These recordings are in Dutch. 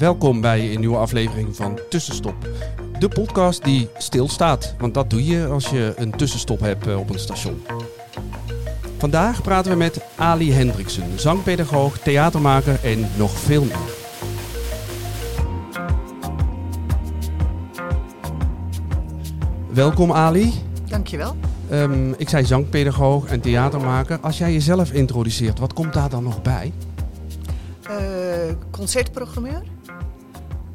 Welkom bij een nieuwe aflevering van Tussenstop. De podcast die stilstaat, want dat doe je als je een tussenstop hebt eh, op een station. Vandaag praten we met Ali Hendriksen, zangpedagoog, theatermaker en nog veel meer. Welkom Ali. Dankjewel. Um, ik zei zangpedagoog en theatermaker. Als jij jezelf introduceert, wat komt daar dan nog bij? Uh, concertprogrammeur.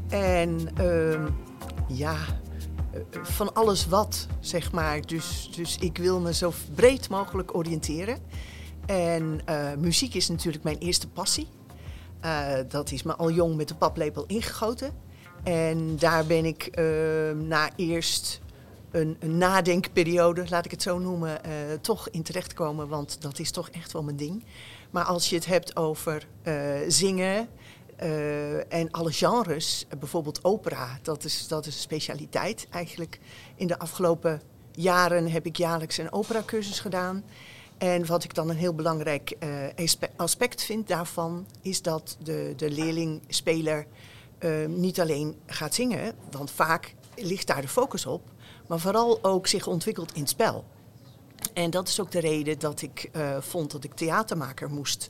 En uh, ja, eh, van alles wat, zeg maar. Dus, dus ik wil me zo breed mogelijk oriënteren. En uh, muziek is natuurlijk mijn eerste passie. dat is me al jong met de paplepel ingegoten. En daar ben ik ehm, na eerst een, een, nadenkperiode, laat ik het zo noemen, toch in terechtkomen. Want dat is toch echt wel mijn ding. Maar als je het hebt over zingen uh, en alle genres, bijvoorbeeld opera, dat is, dat is een specialiteit. Eigenlijk in de afgelopen jaren heb ik jaarlijks een operacursus gedaan. En wat ik dan een heel belangrijk aspect vind daarvan, is dat de, de leerling-speler niet alleen gaat zingen, want vaak ligt daar de focus op maar vooral ook zich ontwikkelt in het spel. En dat is ook de reden dat ik vond dat ik theatermaker moest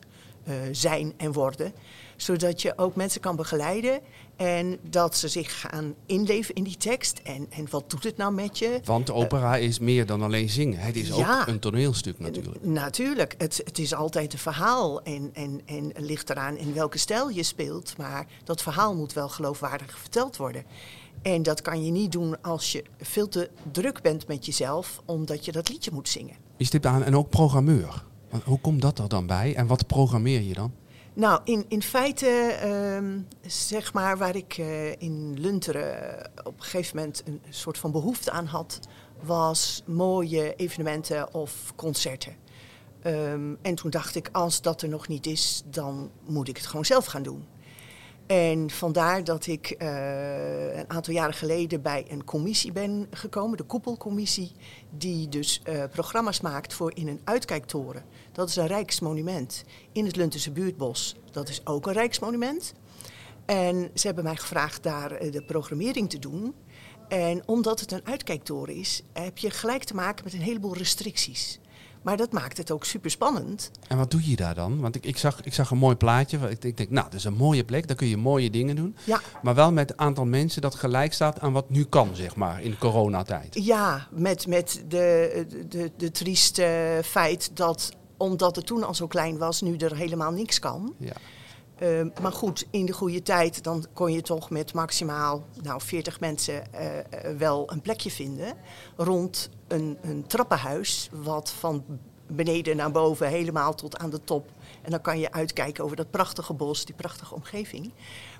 zijn en worden. Zodat je ook mensen kan begeleiden en dat ze zich gaan inleven in die tekst. En, en wat doet het nou met je? Want opera is meer dan alleen zingen. Het is ja, ook een toneelstuk natuurlijk. Natuurlijk. Het, het is altijd een verhaal. En, en, en ligt eraan in welke stijl je speelt. Maar dat verhaal moet wel geloofwaardig verteld worden. En dat kan je niet doen als je veel te druk bent met jezelf, omdat je dat liedje moet zingen. Je stipt aan en ook programmeur. Hoe komt dat er dan bij en wat programmeer je dan? Nou, in, in feite, uh, zeg maar, waar ik uh, in Lunteren op een gegeven moment een soort van behoefte aan had, was mooie evenementen of concerten. Um, en toen dacht ik, als dat er nog niet is, dan moet ik het gewoon zelf gaan doen. En vandaar dat ik uh, een aantal jaren geleden bij een commissie ben gekomen, de Koepelcommissie, die dus uh, programma's maakt voor in een uitkijktoren. Dat is een rijksmonument in het Luntense buurtbos. Dat is ook een rijksmonument. En ze hebben mij gevraagd daar uh, de programmering te doen. En omdat het een uitkijktoren is, heb je gelijk te maken met een heleboel restricties. Maar dat maakt het ook super spannend. En wat doe je daar dan? Want ik, ik, zag, ik zag een mooi plaatje. Ik, ik denk, nou, dat is een mooie plek. Daar kun je mooie dingen doen. Ja. Maar wel met een aantal mensen dat gelijk staat aan wat nu kan, zeg maar, in de coronatijd. Ja, met, met de, de, de trieste feit dat omdat het toen al zo klein was, nu er helemaal niks kan. Ja. Uh, maar goed, in de goede tijd, dan kon je toch met maximaal nou, 40 mensen uh, wel een plekje vinden. Rond een, een trappenhuis, wat van beneden naar boven helemaal tot aan de top. En dan kan je uitkijken over dat prachtige bos, die prachtige omgeving.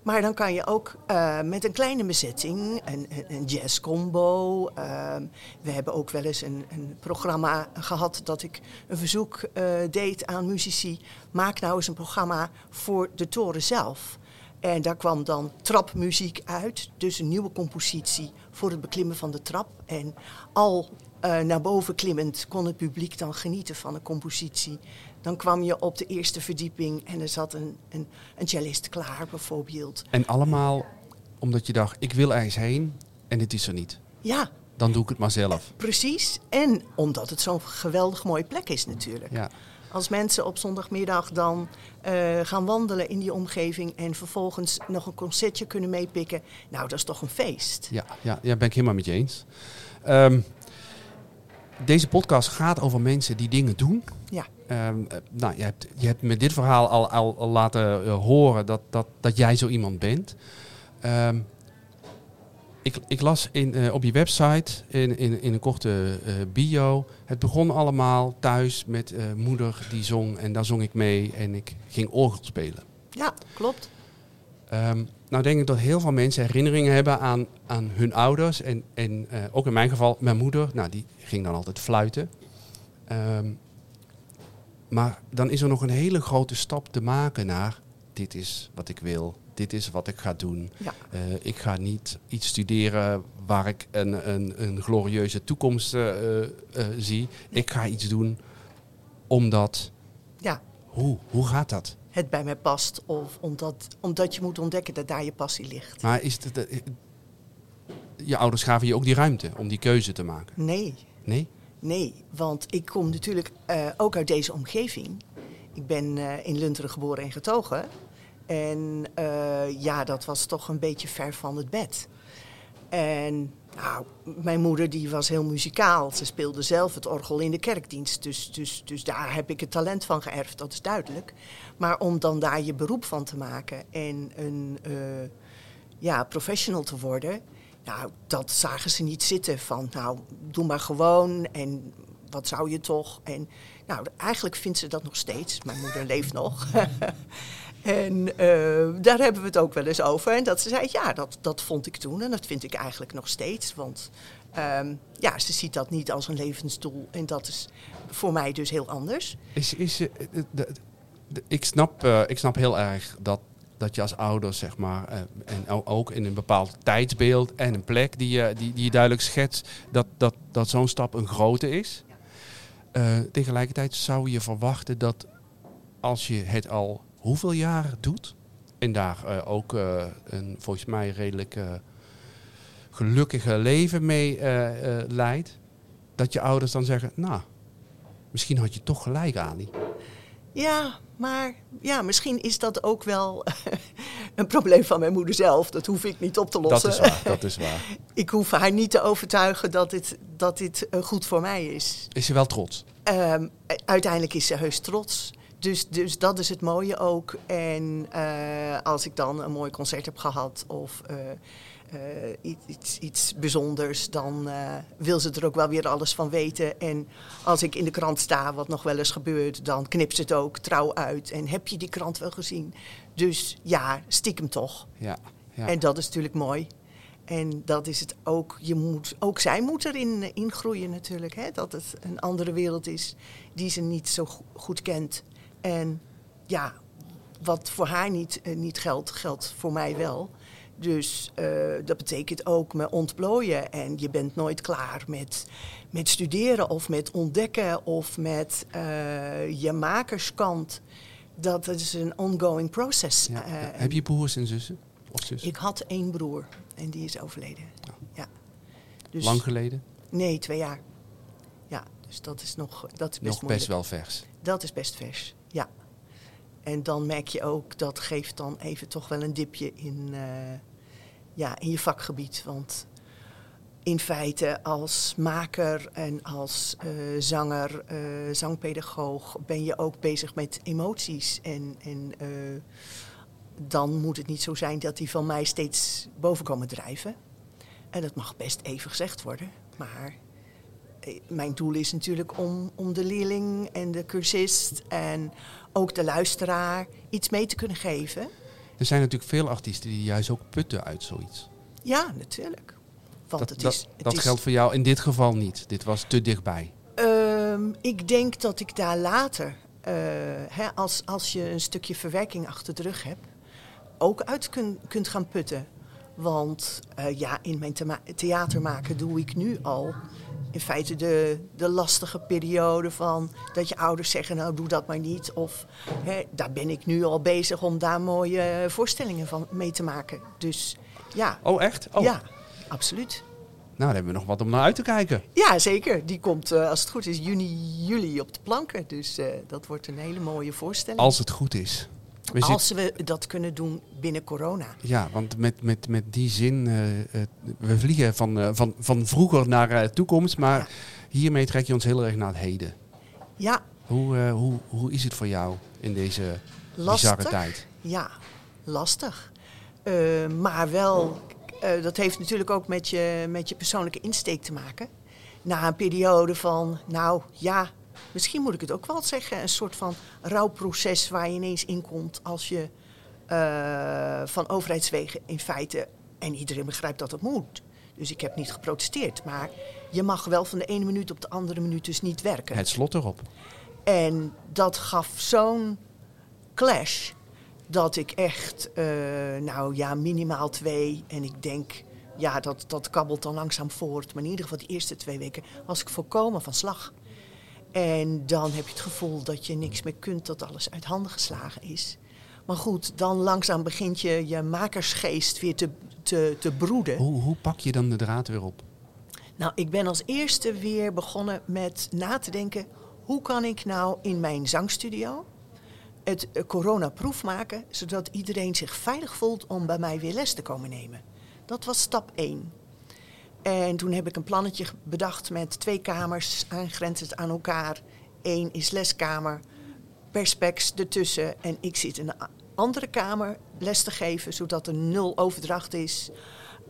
Maar dan kan je ook uh, met een kleine bezetting, een, een jazzcombo. Uh, we hebben ook wel eens een, een, programma gehad dat ik een verzoek uh, deed aan muzici. Maak nou eens een programma voor de toren zelf. En daar kwam dan trapmuziek uit, dus een nieuwe compositie voor het beklimmen van de trap. En al uh, naar boven klimmend kon het publiek dan genieten van een compositie. Dan kwam je op de eerste verdieping en er zat een, een, een cellist klaar bijvoorbeeld. En allemaal omdat je dacht, ik wil ergens heen en dit is er niet. Ja. Dan doe ik het maar zelf. Precies. En omdat het zo'n geweldig mooie plek is natuurlijk. Ja. Als mensen op zondagmiddag dan uh, gaan wandelen in die omgeving en vervolgens nog een concertje kunnen meepikken. Nou, dat is toch een feest. Ja, ja, ja ben ik helemaal met je eens. Um, deze podcast gaat over mensen die dingen doen. Ja. Um, nou, je hebt, je hebt met dit verhaal al, al, al laten uh, horen dat, dat, dat jij zo iemand bent. Um, ik, ik, las in, uh, op je website in, in, in een korte uh, bio. Het begon allemaal thuis met moeder die zong en daar zong ik mee en ik ging orgel spelen. Ja, klopt. Um, nou denk ik dat heel veel mensen herinneringen hebben aan, aan hun ouders. En, en ook in mijn geval, mijn moeder, nou, die ging dan altijd fluiten. Um, maar dan is er nog een hele grote stap te maken naar dit is wat ik wil, dit is wat ik ga doen. Ja. Uh, ik ga niet iets studeren waar ik een, een, een glorieuze toekomst uh, zie. Ik ga iets doen omdat. Ja. Hoe, hoe gaat dat? het bij mij past. Of omdat, omdat je moet ontdekken dat daar je passie ligt. Maar is het, eh, je ouders gaven je ook die ruimte om die keuze te maken? Nee, Nee? Nee. Want ik kom natuurlijk eh, ook uit deze omgeving. Ik ben eh, in Lunteren geboren en getogen. En eh, ja, dat was toch een beetje ver van het bed. En nou, mijn moeder die was heel muzikaal. Ze speelde zelf het orgel in de kerkdienst. Dus, dus, dus daar heb ik het talent van geërfd, dat is duidelijk. Maar om dan daar je beroep van te maken en een ja, professional te worden... Nou, dat zagen ze niet zitten van, nou, doe maar gewoon en wat zou je toch? En nou, eigenlijk vindt ze dat nog steeds. Mijn moeder leeft nog. en eh, daar hebben we het ook wel eens over. En dat ze zei, ja, dat, dat vond ik toen en dat vind ik eigenlijk nog steeds. Want ehm, ja, ze ziet dat niet als een levensdoel en dat is voor mij dus heel anders. Is, is, eh, de- ik, snap, eh, ik snap heel erg dat, dat je als ouder, zeg maar, eh, en ook in een bepaald tijdsbeeld en een plek die je, die, die je duidelijk schetst, dat, dat, dat zo'n stap een grote is. Eh, tegelijkertijd zou je verwachten dat als je het al hoeveel jaren doet, en daar eh, ook een volgens mij redelijk gelukkige leven mee leidt, dat je ouders dan zeggen, nou, misschien had je toch gelijk, Ali. Ja, maar ja, misschien is dat ook wel een probleem van mijn moeder zelf. Dat hoef ik niet op te lossen. Dat is waar, dat is waar. ik hoef haar niet te overtuigen dat dit, dat dit eh, goed voor mij is. Is je wel trots? Ehm, uiteindelijk is ze heus trots. Dus, dus dat is het mooie ook. En eh, als ik dan een mooi concert heb gehad of eh, iets, iets, iets bijzonders, dan eh, wil ze er ook wel weer alles van weten. En als ik in de krant sta, wat nog wel eens gebeurt, dan knipt ze het ook trouw uit. En heb je die krant wel gezien? Dus ja, stiekem toch. Ja. ja. En dat is natuurlijk mooi. En dat is het ook. Je moet, ook zij moet erin eh, ingroeien natuurlijk. Hè? Dat het een andere wereld is die ze niet zo go- goed kent. En ja, wat voor haar niet, eh, niet geldt, geldt voor mij wel. Dus eh, dat betekent ook me ontplooien. En je bent nooit klaar met, met studeren of met ontdekken of met eh, je makerskant. Dat is een ongoing process. Ja, Eh. Heb je broers en zussen? Of zussen? ik had één broer en die is overleden. Ja. Dus, Lang geleden? Nee, twee jaar. Ja, dus dat is nog dat is best Nog moeilijk. best wel vers. Dat is best vers. En dan merk je ook, dat geeft dan even toch wel een dipje in, eh, ja, in je vakgebied. Want in feite als maker en als eh, zanger, eh, zangpedagoog ben je ook bezig met emoties. En, en dan moet het niet zo zijn dat die van mij steeds boven komen drijven. En dat mag best even gezegd worden, maar mijn doel is natuurlijk om, om de leerling en de cursist en ook de luisteraar iets mee te kunnen geven. Er zijn natuurlijk veel artiesten die juist ook putten uit zoiets. Ja, natuurlijk. Want dat het dat, is, het dat is, geldt voor jou in dit geval niet. Dit was te dichtbij. Ehm, ik denk dat ik daar later, eh, hè, als, als je een stukje verwerking achter de rug hebt, ook uit kun, kunt gaan putten. Want eh, ja, in mijn thema- theater maken doe ik nu al in feite de, de lastige periode van dat je ouders zeggen, nou doe dat maar niet. Of hè, daar ben ik nu al bezig om daar mooie voorstellingen van mee te maken. Dus ja, Oh, echt? Oh. ja absoluut. Nou, dan hebben we nog wat om naar uit te kijken. Ja, zeker. Die komt, eh, als het goed is, juni, juli op de planken. Dus eh, dat wordt een hele mooie voorstelling. Als het goed is. We Als we dat kunnen doen binnen corona. Ja, want met, met, met die zin, eh, eh, we vliegen van, eh, van, van vroeger naar toekomst, maar Ja. hiermee trek je ons heel erg naar het heden. Ja, Hoe, hoe, hoe is het voor jou in deze lastig. bizarre tijd? Ja, lastig. Maar wel, dat heeft natuurlijk ook met je, met je persoonlijke insteek te maken. Na een periode van, nou ja, misschien moet ik het ook wel zeggen, een soort van rouwproces waar je ineens in komt als je eh, van overheidswegen in feite, en iedereen begrijpt dat het moet. Dus ik heb niet geprotesteerd, maar je mag wel van de ene minuut op de andere minuut dus niet werken. Het slot erop. En dat gaf zo'n clash dat ik echt, eh, nou ja, minimaal twee. En ik denk, ja, dat, dat kabbelt dan langzaam voort. Maar in ieder geval die eerste twee weken was ik volkomen van slag. En dan heb je het gevoel dat je niks meer kunt, dat alles uit handen geslagen is. Maar goed, dan langzaam begint je je makersgeest weer te, te, te broeden. Hoe, hoe pak je dan de draad weer op? Nou, ik ben als eerste weer begonnen met na te denken: hoe kan ik nou in mijn zangstudio het eh, coronaproof maken, zodat iedereen zich veilig voelt om bij mij weer les te komen nemen? Dat was stap 1. En toen heb ik een plannetje bedacht met twee kamers aangrenzend aan elkaar. Eén is leskamer, perspex ertussen en ik zit in een andere kamer les te geven, zodat er nul overdracht is.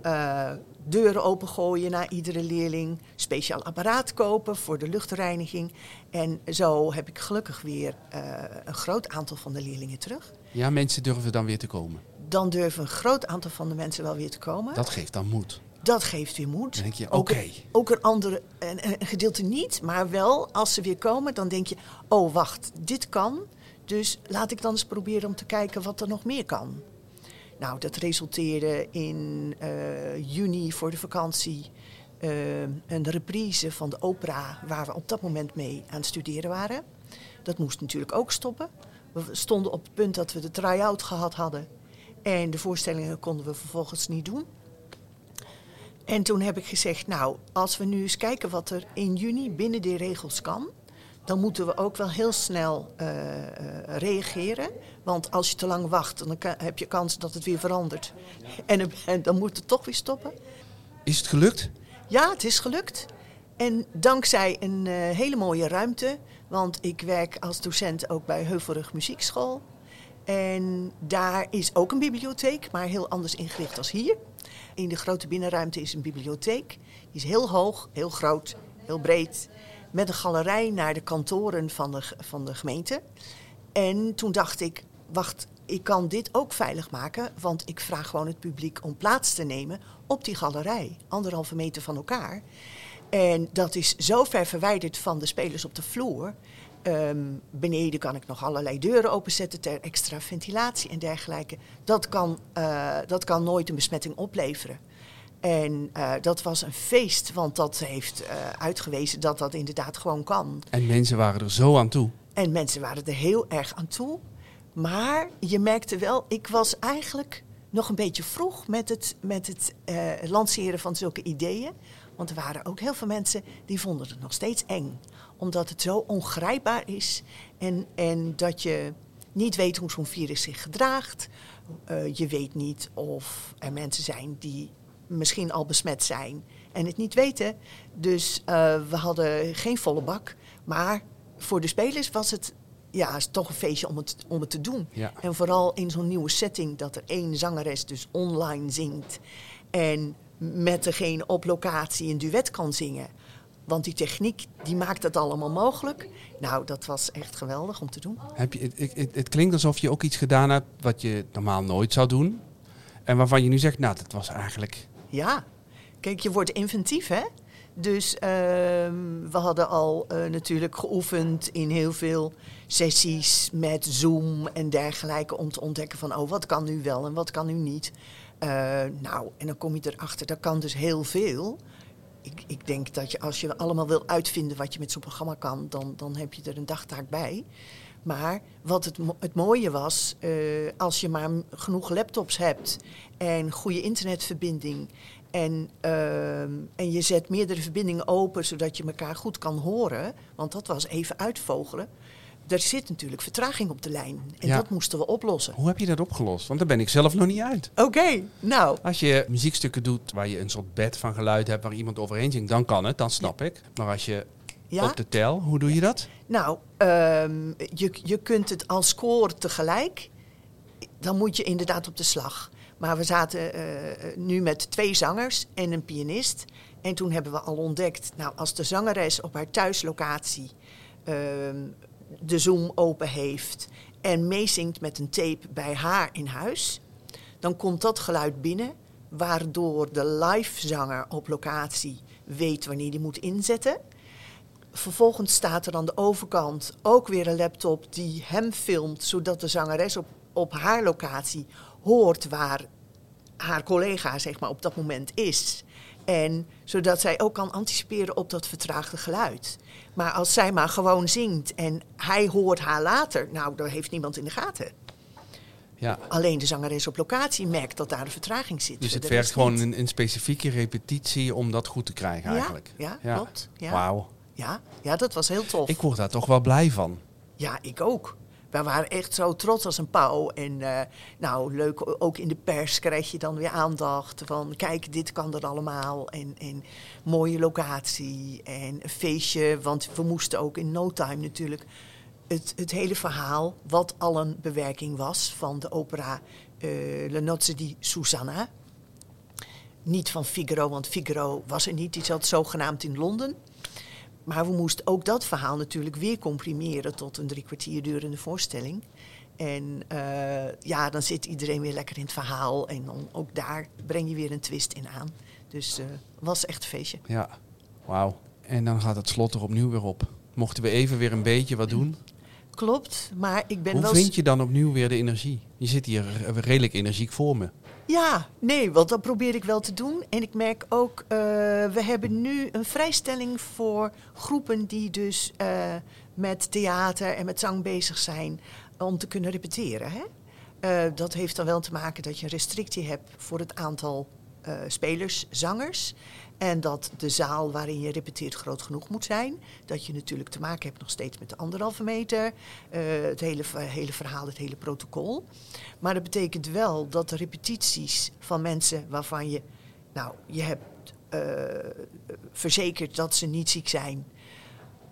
Uh, deuren opengooien naar iedere leerling, speciaal apparaat kopen voor de luchtreiniging. En zo heb ik gelukkig weer uh, een groot aantal van de leerlingen terug. Ja, mensen durven dan weer te komen. Dan durven een groot aantal van de mensen wel weer te komen. Dat geeft dan moed. Dat geeft weer moed. Dan denk je, Ook, oké. een- ook een andere een, een gedeelte niet, maar wel als ze weer komen, dan denk je: oh wacht, dit kan. Dus laat ik dan eens proberen om te kijken wat er nog meer kan. Nou, dat resulteerde in eh, juni voor de vakantie eh, een reprise van de opera waar we op dat moment mee aan het studeren waren. Dat moest natuurlijk ook stoppen. We stonden op het punt dat we de try-out gehad hadden. En de voorstellingen konden we vervolgens niet doen. En toen heb ik gezegd, nou, als we nu eens kijken wat er in juni binnen die regels kan, dan moeten we ook wel heel snel eh, eh, reageren. Want als je te lang wacht, dan heb je kans dat het weer verandert. En, en dan moet het toch weer stoppen. Is het gelukt? Ja, het is gelukt. En dankzij een eh, hele mooie ruimte, want ik werk als docent ook bij Heuvelrug Muziekschool. En daar is ook een bibliotheek, maar heel anders ingericht als hier. In de grote binnenruimte is een bibliotheek. Die is heel hoog, heel groot, heel breed. Met een galerij naar de kantoren van de, van de gemeente. En toen dacht ik, wacht, ik kan dit ook veilig maken. Want ik vraag gewoon het publiek om plaats te nemen op die galerij. Anderhalve meter van elkaar. En dat is zo ver verwijderd van de spelers op de vloer. Ehm, beneden kan ik nog allerlei deuren openzetten ter extra ventilatie en dergelijke. Dat kan, eh, dat kan nooit een besmetting opleveren. En eh, dat was een feest, want dat heeft eh, uitgewezen dat dat inderdaad gewoon kan. En mensen waren er zo aan toe. En mensen waren er heel erg aan toe. Maar je merkte wel, ik was eigenlijk nog een beetje vroeg met het, met het lanceren van zulke ideeën. Want er waren ook heel veel mensen die vonden het nog steeds eng. Omdat het zo ongrijpbaar is. En, en dat je niet weet hoe zo'n virus zich gedraagt. Eh, je weet niet of er mensen zijn die misschien al besmet zijn en het niet weten. Dus eh, we hadden geen volle bak. Maar voor de spelers was het ja, is toch een feestje om het, om het te doen. Ja. En vooral in zo'n nieuwe setting dat er één zangeres dus online zingt. En met degene op locatie een duet kan zingen. Want die techniek die maakt het allemaal mogelijk. Nou, dat was echt geweldig om te doen. Heb je, het, het, het klinkt alsof je ook iets gedaan hebt wat je normaal nooit zou doen. En waarvan je nu zegt, nou, dat was eigenlijk... Ja, kijk, je wordt inventief, hè? Dus ehm, we hadden al eh, natuurlijk geoefend in heel veel sessies met Zoom en dergelijke om te ontdekken van, oh, wat kan nu wel en wat kan nu niet. Eh, nou, en dan kom je erachter, dat kan dus heel veel. Ik, ik denk dat je als je allemaal wil uitvinden wat je met zo'n programma kan, dan, dan heb je er een dagtaak bij. Maar wat het, het mooie was, eh, als je maar genoeg laptops hebt en goede internetverbinding en, ehm, en je zet meerdere verbindingen open zodat je elkaar goed kan horen, want dat was even uitvogelen. Er zit natuurlijk vertraging op de lijn en Ja. dat moesten we oplossen. Hoe heb je dat opgelost? Want daar ben ik zelf nog niet uit. Oké, nou, Als je muziekstukken doet waar je een soort bed van geluid hebt waar iemand overheen zingt, dan kan het, dan snap ik. Maar als je ja. op de tel, hoe doe je dat? Nou, ehm, je, je kunt het als score tegelijk. Dan moet je inderdaad op de slag. Maar we zaten eh, nu met twee zangers en een pianist. En toen hebben we al ontdekt, nou, als de zangeres op haar thuislocatie ehm, de Zoom open heeft en meezingt met een tape bij haar in huis, dan komt dat geluid binnen, waardoor de live zanger op locatie weet wanneer die moet inzetten. Vervolgens staat er aan de overkant ook weer een laptop die hem filmt, zodat de zangeres op, op haar locatie hoort waar haar collega zeg maar, op dat moment is. En zodat zij ook kan anticiperen op dat vertraagde geluid. Maar als zij maar gewoon zingt en hij hoort haar later, nou, daar heeft niemand in de gaten. Ja. Alleen de zangeres op locatie merkt dat daar een vertraging zit. Dus het vergt gewoon een, een specifieke repetitie om dat goed te krijgen eigenlijk. Ja, Ja. klopt. Ja. Wauw. Ja, ja, dat was heel tof. Ik word daar toch wel blij van. Ja, ik ook. Wij waren echt zo trots als een pauw. En eh, nou, leuk, ook in de pers krijg je dan weer aandacht van... kijk, dit kan er allemaal. En, mooie locatie en een feestje. Want we moesten ook in no time natuurlijk... Het, het hele verhaal, wat al een bewerking was van de opera eh Le Nozze di Susanna. Niet van Figaro, want Figaro was er niet. Die zat zogenaamd in Londen. Maar we moesten ook dat verhaal natuurlijk weer comprimeren tot een drie kwartier durende voorstelling. En eh, ja, dan zit iedereen weer lekker in het verhaal. En dan ook daar breng je weer een twist in aan. Dus het was echt een feestje. Ja, wauw. En dan gaat het slot er opnieuw weer op. Mochten we even weer een beetje wat doen. Klopt, maar ik ben Hoe wel... vind je dan opnieuw weer de energie? Je zit hier re- redelijk energiek voor me. Ja, nee, want dat probeer ik wel te doen. En ik merk ook, eh, we hebben nu een vrijstelling voor groepen die dus eh, met theater en met zang bezig zijn om te kunnen repeteren. Hè? Eh, dat heeft dan wel te maken dat je een restrictie hebt voor het aantal spelers, zangers. En dat de zaal waarin je repeteert groot genoeg moet zijn. Dat je natuurlijk te maken hebt nog steeds met de anderhalve meter. eh, het hele, hele verhaal, het hele protocol. Maar dat betekent wel dat de repetities van mensen waarvan je, nou, je hebt eh, verzekerd dat ze niet ziek zijn,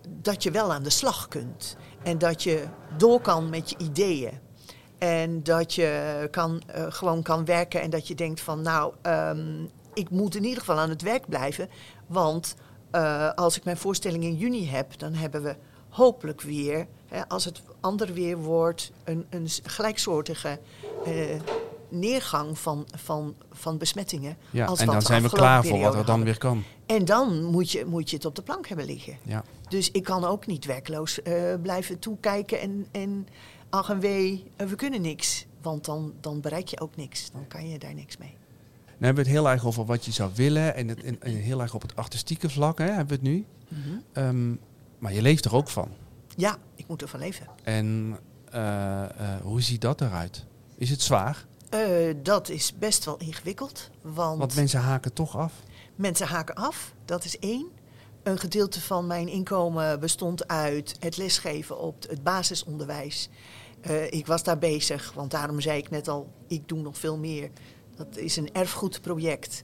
dat je wel aan de slag kunt. En dat je door kan met je ideeën. En dat je kan, eh, gewoon kan werken en dat je denkt van, nou, ehm, ik moet in ieder geval aan het werk blijven. Want eh, als ik mijn voorstelling in juni heb, dan hebben we hopelijk weer, hè, als het ander weer wordt, een, een gelijksoortige eh, neergang van, van, van besmettingen. Ja, als en dan zijn we klaar voor wat er dan weer kan. En dan moet je, moet je het op de plank hebben liggen. Ja. Dus ik kan ook niet werkloos eh, blijven toekijken en, en ach en wee, we kunnen niks. Want dan, dan bereik je ook niks. Dan kan je daar niks mee. Dan hebben we het heel erg over wat je zou willen en, het, en, en heel erg op het artistieke vlak hè, hebben we het nu. Ehm, maar je leeft er ook van. Ja, ik moet ervan leven. En eh, eh, hoe ziet dat eruit? Is het zwaar? Eh, dat is best wel ingewikkeld. Want, Want mensen haken toch af. mensen haken af, dat is één. Een gedeelte van mijn inkomen bestond uit het lesgeven op het basisonderwijs. Ik was daar bezig, want daarom zei ik net al, ik doe nog veel meer. Dat is een erfgoedproject.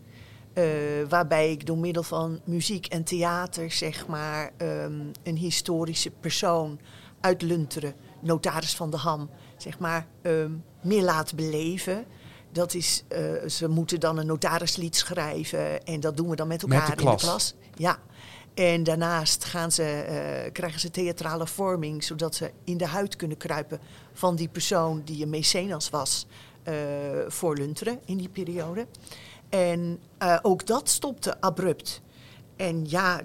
eh, waarbij ik door middel van muziek en theater, zeg maar, ehm, een historische persoon uit Lunteren, notaris van de Ham, zeg maar, ehm, meer laat beleven. Dat is, eh, ze moeten dan een notarislied schrijven en dat doen we dan met Met elkaar de in de klas. Ja. En daarnaast gaan ze, eh, krijgen ze theatrale vorming, zodat ze in de huid kunnen kruipen van die persoon die een mecenas was voor Lunteren in die periode. En eh, ook dat stopte abrupt. En ja,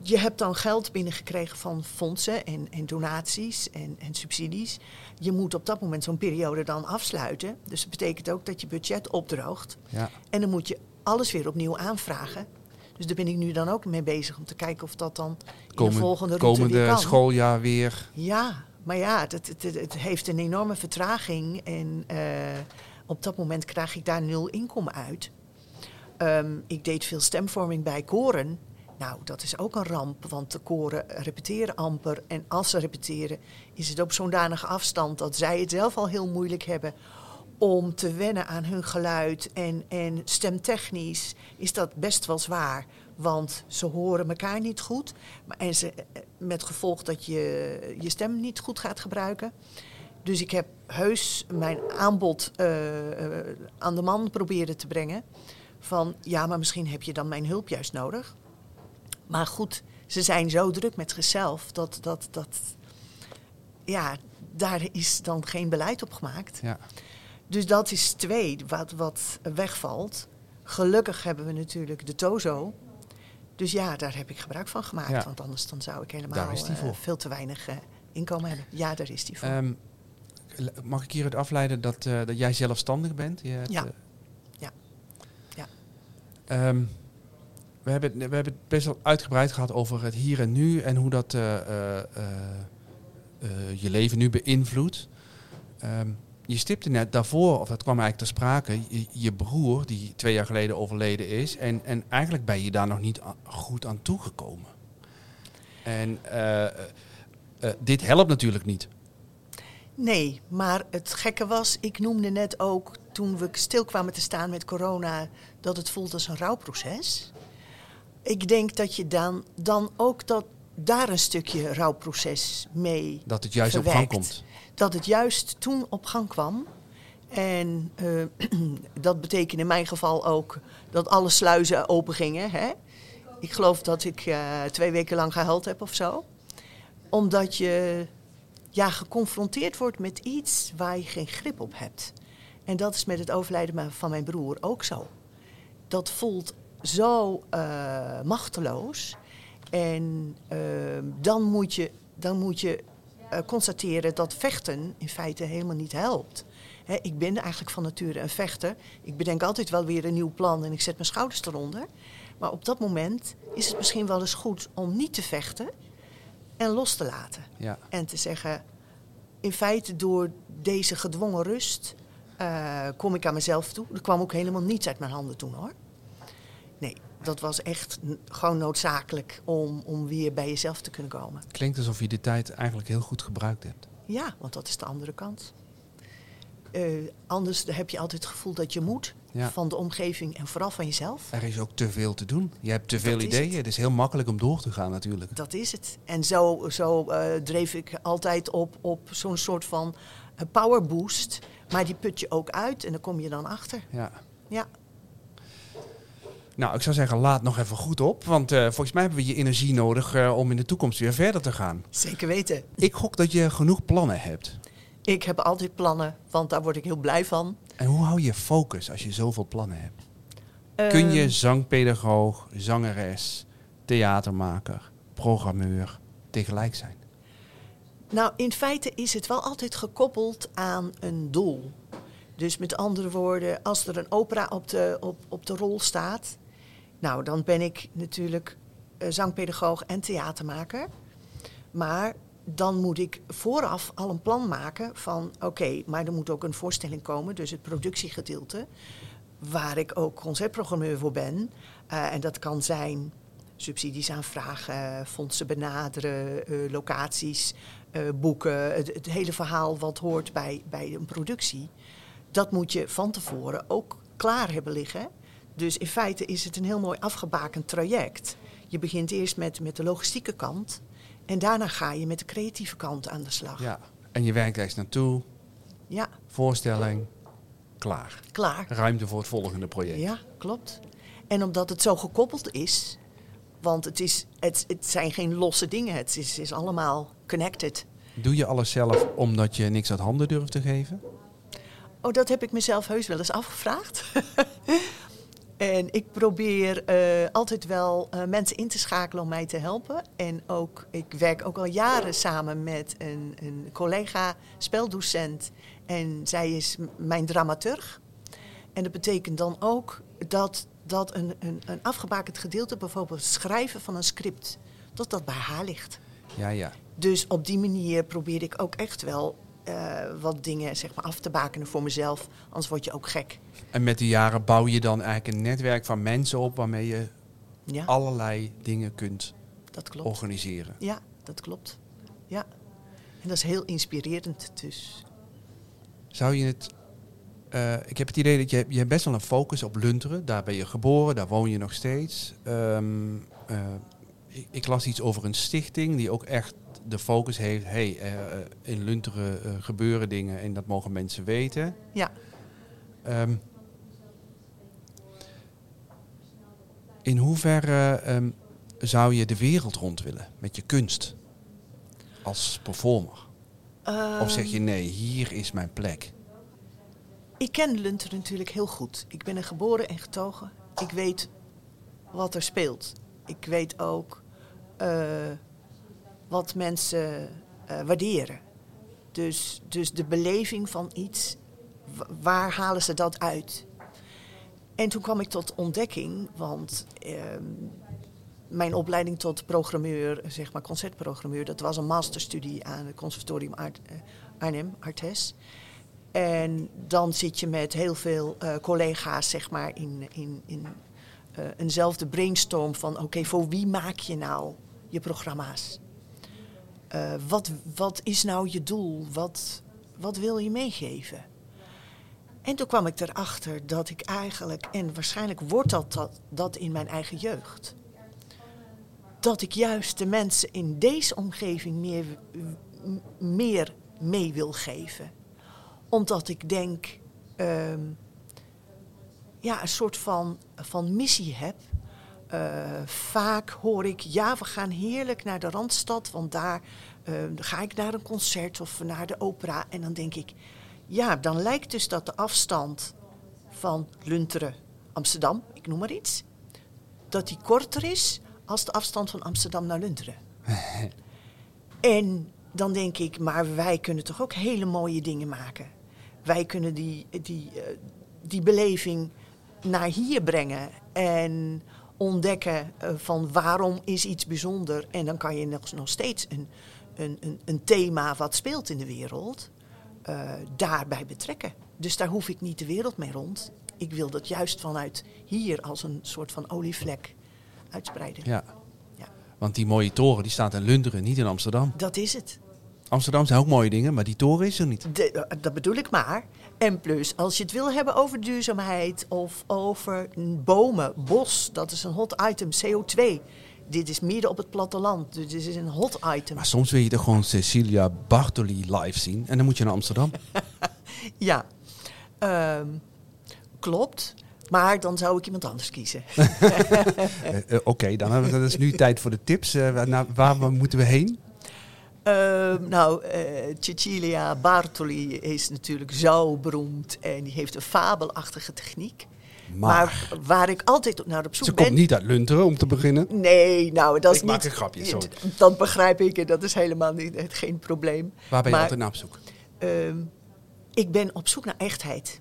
je hebt dan geld binnengekregen van fondsen en, en donaties en, en subsidies. Je moet op dat moment zo'n periode dan afsluiten. Dus dat betekent ook dat je budget opdroogt. Ja. En dan moet je alles weer opnieuw aanvragen. Dus daar ben ik nu dan ook mee bezig om te kijken of dat dan in de volgende route weer komende kan. schooljaar weer. Ja, maar ja, het, het, het, heeft een enorme vertraging. En eh, op dat moment krijg ik daar nul inkomen uit. Ehm, ik deed veel stemvorming bij koren. Nou, dat is ook een ramp, want de koren repeteren amper. En als ze repeteren, is het op zo'n danige afstand dat zij het zelf al heel moeilijk hebben om te wennen aan hun geluid. En, en stemtechnisch is dat best wel zwaar, want ze horen elkaar niet goed. En ze, eh, met gevolg dat je je stem niet goed gaat gebruiken. Dus ik heb heus mijn aanbod eh, eh, aan de man proberen te brengen. Van ja, maar misschien heb je dan mijn hulp juist nodig. Maar goed, ze zijn zo druk met zichzelf dat, dat, dat ja, daar is dan geen beleid op gemaakt. Ja. Dus dat is twee wat, wat wegvalt. Gelukkig hebben we natuurlijk de Tozo. Dus ja, daar heb ik gebruik van gemaakt. Ja. Want anders dan zou ik helemaal voor. veel te weinig eh, inkomen hebben. Ja, daar is die voor. Ehm, mag ik hieruit afleiden dat, eh, dat jij zelfstandig bent? Je hebt, Ja. Ja. Ja. Ehm, we, hebben, het- we hebben het best wel uitgebreid gehad over het hier en nu en hoe dat je leven nu beïnvloedt. Ehm, je stipte net daarvoor, of dat kwam eigenlijk ter sprake, je, je broer die twee jaar geleden overleden is. En, en eigenlijk ben je daar nog niet goed aan toegekomen. En eh, eh, eh, dit helpt natuurlijk niet. Nee, maar het gekke was, ik noemde net ook toen we stil kwamen te staan met corona, dat het voelt als een rouwproces. Ik denk dat je dan, dan ook dat, daar een stukje rouwproces mee Dat het juist op gang komt. Dat het juist toen op gang kwam. En eh, dat betekent in mijn geval ook dat alle sluizen open gingen. Hè? Ik geloof dat ik eh, twee weken lang gehuild heb of zo. Omdat je ja, geconfronteerd wordt met iets waar je geen grip op hebt. En dat is met het overlijden van mijn broer ook zo. Dat voelt zo eh, machteloos. En eh, dan moet je, dan moet je eh, constateren dat vechten in feite helemaal niet helpt. Hè, ik ben eigenlijk van nature een vechter. Ik bedenk altijd wel weer een nieuw plan en ik zet mijn schouders eronder. Maar op dat moment is het misschien wel eens goed om niet te vechten en los te laten. Ja. En te zeggen, in feite door deze gedwongen rust eh, kom ik aan mezelf toe. Er kwam ook helemaal niets uit mijn handen toen hoor. Nee, dat was echt gewoon noodzakelijk om, om weer bij jezelf te kunnen komen. Klinkt alsof je de tijd eigenlijk heel goed gebruikt hebt. Ja, want dat is de andere kant. Eh, anders heb je altijd het gevoel dat je moet Ja. van de omgeving en vooral van jezelf. Er is ook te veel te doen. Je hebt te veel Dat is ideeën. het. Het. is heel makkelijk om door te gaan natuurlijk. Dat is het. En zo, zo eh, dreef ik altijd op, op zo'n soort van eh, power boost. Maar die put je ook uit en daar kom je dan achter. Ja. Ja, Nou, ik zou zeggen, laat nog even goed op. Want eh, volgens mij hebben we je energie nodig eh, om in de toekomst weer verder te gaan. zeker weten. Ik gok dat je genoeg plannen hebt. Ik heb altijd plannen, want daar word ik heel blij van. En hoe hou je focus als je zoveel plannen hebt? Kun je Ehm, zangpedagoog, zangeres, theatermaker, programmeur tegelijk zijn? Nou, in feite is het wel altijd gekoppeld aan een doel. Dus met andere woorden, als er een opera op de, op, op de rol staat, nou, dan ben ik natuurlijk eh, zangpedagoog en theatermaker. Maar dan moet ik vooraf al een plan maken van, oké, maar er moet ook een voorstelling komen, dus het productiegedeelte, waar ik ook concertprogrammeur voor ben. Eh, en dat kan zijn subsidies aanvragen, fondsen benaderen, eh, locaties, boeken, het, het hele verhaal wat hoort bij, bij een productie. Dat moet je van tevoren ook klaar hebben liggen. Dus in feite is het een heel mooi afgebakend traject. Je begint eerst met, met de logistieke kant en daarna ga je met de creatieve kant aan de slag. Ja. En je werkt ergens naartoe, Ja, voorstelling, klaar. klaar. Ruimte voor het volgende project. Ja, klopt. En omdat het zo gekoppeld is, want het, is, het, het zijn geen losse dingen, het is, is allemaal connected. Doe je alles zelf omdat je niks uit handen durft te geven? Oh, dat heb ik mezelf heus wel eens afgevraagd. en ik probeer eh, altijd wel eh, mensen in te schakelen om mij te helpen. En ook, ik werk ook al jaren samen met een, een collega speldocent. En zij is mijn dramaturg. En dat betekent dan ook dat, dat een, een, een afgebakend gedeelte, bijvoorbeeld het schrijven van een script, dat dat bij haar ligt. Ja, ja. Dus op die manier probeer ik ook echt wel eh, wat dingen zeg maar, af te bakenen voor mezelf. Anders word je ook gek. En met de jaren bouw je dan eigenlijk een netwerk van mensen op waarmee je Ja, allerlei dingen kunt dat klopt. organiseren. Ja, dat klopt. Ja. En dat is heel inspirerend. Dus Zou je het. eh, ik heb het idee dat je, je hebt best wel een focus op Lunteren. Daar ben je geboren, daar woon je nog steeds. Ehm, eh, ik, ik las iets over een stichting die ook echt de focus heeft. hey, eh, eh, in Lunteren eh, gebeuren dingen en dat mogen mensen weten. ja, Ehm, in hoeverre ehm, zou je de wereld rond willen met je kunst als performer? Of zeg je Ehm, nee, hier is mijn plek? Ik ken Lunter natuurlijk heel goed. Ik ben er geboren en getogen. Ik weet wat er speelt. Ik weet ook wat mensen eh, waarderen. Dus, dus de beleving van iets, wa- waar halen ze dat uit? En toen kwam ik tot ontdekking, want ehm, mijn opleiding tot programmeur, zeg maar concertprogrammeur, dat was een masterstudie aan het Conservatorium eh, Arnhem, Artes. En dan zit je met heel veel eh, collega's, zeg maar, in, in, in eenzelfde brainstorm van: oké, voor wie maak je nou je programma's? Eh, wat, wat is nou je doel? Wat, wat wil je meegeven? En toen kwam ik erachter dat ik eigenlijk, en waarschijnlijk wordt dat, dat, in mijn eigen jeugd, dat ik juist de mensen in deze omgeving meer, meer mee wil geven. Omdat ik denk, ehm, ja, een soort van, van missie heb. Eh, vaak hoor ik, ja, we gaan heerlijk naar de Randstad, want daar eh, ga ik naar een concert of naar de opera. En dan denk ik, ja, dan lijkt dus dat de afstand van Lunteren, Amsterdam, ik noem maar iets, dat die korter is als de afstand van Amsterdam naar Lunteren. en dan denk ik, maar wij kunnen toch ook hele mooie dingen maken. Wij kunnen die, die, eh, die beleving naar hier brengen en ontdekken eh, van waarom is iets bijzonder. En dan kan je nog, nog steeds een, een, een, een thema wat speelt in de wereld eh, daarbij betrekken. Dus daar hoef ik niet de wereld mee rond. Ik wil dat juist vanuit hier als een soort van olievlek uitspreiden. Ja. Ja. Want die mooie toren die staat in Lunderen, niet in Amsterdam. Dat is het. Amsterdam zijn ook mooie dingen, maar die toren is er niet. De- eh, dat bedoel ik maar. En plus, als je het wil hebben over duurzaamheid of over bomen, bos, dat is een hot item, CO2. Dit is midden op het platteland, dus dit is een hot item. Maar soms wil je toch gewoon Cecilia Bartoli live zien en dan moet je naar Amsterdam. Ja, Ehm, klopt. Maar dan zou ik iemand anders kiezen. Eh, eh, Oké, dan hebben we dat is nu tijd voor de tips. Eh, waar, naar- waar we- moeten we heen? Ehm, nou, eh, Cecilia Bartoli is natuurlijk zo beroemd en die heeft een fabelachtige techniek. Maar, Maar, waar ik altijd naar op zoek ze ben... komt niet uit Lunteren om te beginnen. Nee, nou, dat is Ik maak niet... een grapje, sorry. Dat begrijp ik en dat is helemaal niet, het- geen probleem. Waar ben je Maar- altijd naar op zoek? Ehm, ik ben op zoek naar echtheid.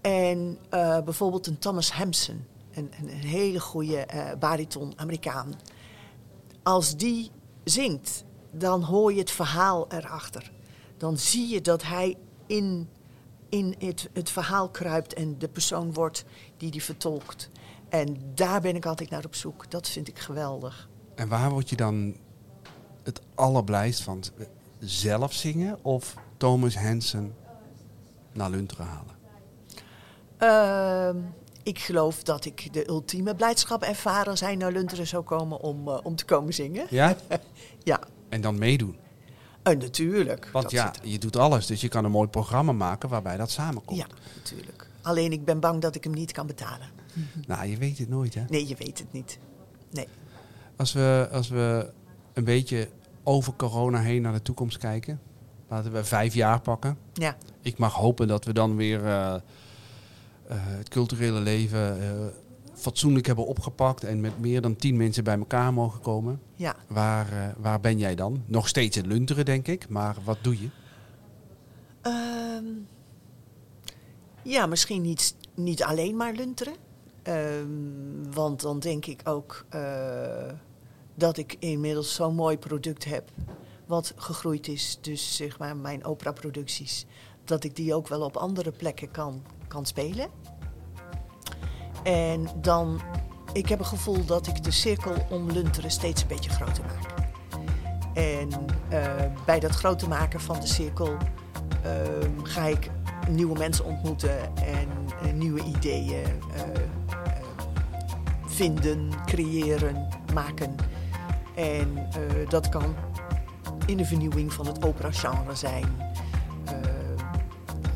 En eh, bijvoorbeeld een Thomas Hampson, een, een, een hele goede eh, bariton Amerikaan. Als die zingt, dan hoor je het verhaal erachter. Dan zie je dat hij in, in het, het verhaal kruipt en de persoon wordt die die vertolkt. En daar ben ik altijd naar op zoek. Dat vind ik geweldig. En waar word je dan het allerblijst van? Zelf zingen of Thomas Hansen naar Lunteren halen? Ehm, ik geloof dat ik de ultieme blijdschap ervaren als hij naar Lunteren zou komen om, eh, om te komen zingen. Ja? Ja, En dan meedoen. en natuurlijk. Want ja, je doet alles. Dus je kan een mooi programma maken waarbij dat samenkomt. ja, natuurlijk. Alleen ik ben bang dat ik hem niet kan betalen. Nou, je weet het nooit, hè? Nee, je weet het niet. Nee. Als we, als we een beetje over corona heen naar de toekomst kijken. Laten we vijf jaar pakken. Ja, Ik mag hopen dat we dan weer eh, eh, het culturele leven eh, fatsoenlijk hebben opgepakt. En met meer dan tien mensen bij elkaar mogen komen. ja. Waar, eh, waar ben jij dan? Nog steeds in Lunteren, denk ik. Maar wat doe je? Ehm, ja, misschien niet, niet alleen maar lunteren. Ehm, want dan denk ik ook eh, dat ik inmiddels zo'n mooi product heb. Wat gegroeid is. Dus zeg maar mijn operaproducties. Dat ik die ook wel op andere plekken kan, kan spelen. En dan, ik heb het gevoel dat ik de cirkel om lunteren steeds een beetje groter maak. En eh, bij dat groter maken van de cirkel ehm, ga ik nieuwe mensen ontmoeten en eh, nieuwe ideeën eh, vinden, creëren, maken. En dat kan in de vernieuwing van het opera-genre zijn.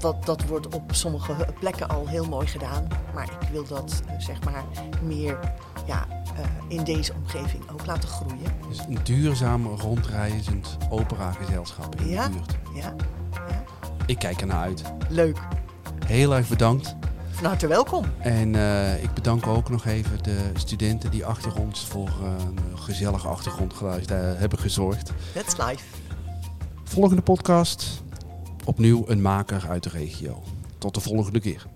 Dat, dat wordt op sommige plekken al heel mooi gedaan. Maar ik wil dat eh, zeg maar meer ja, eh, in deze omgeving ook laten groeien. Dus een duurzaam rondreizend operagezelschap in Ja. de buurt. Ja, ja. Ik kijk ernaar uit. leuk. Heel erg bedankt. Van harte welkom. En eh, ik bedank ook nog even de studenten die achter ons voor een gezellig achtergrondgeluid hebben gezorgd. That's life. Volgende podcast. Opnieuw een maker uit de regio. Tot de volgende keer.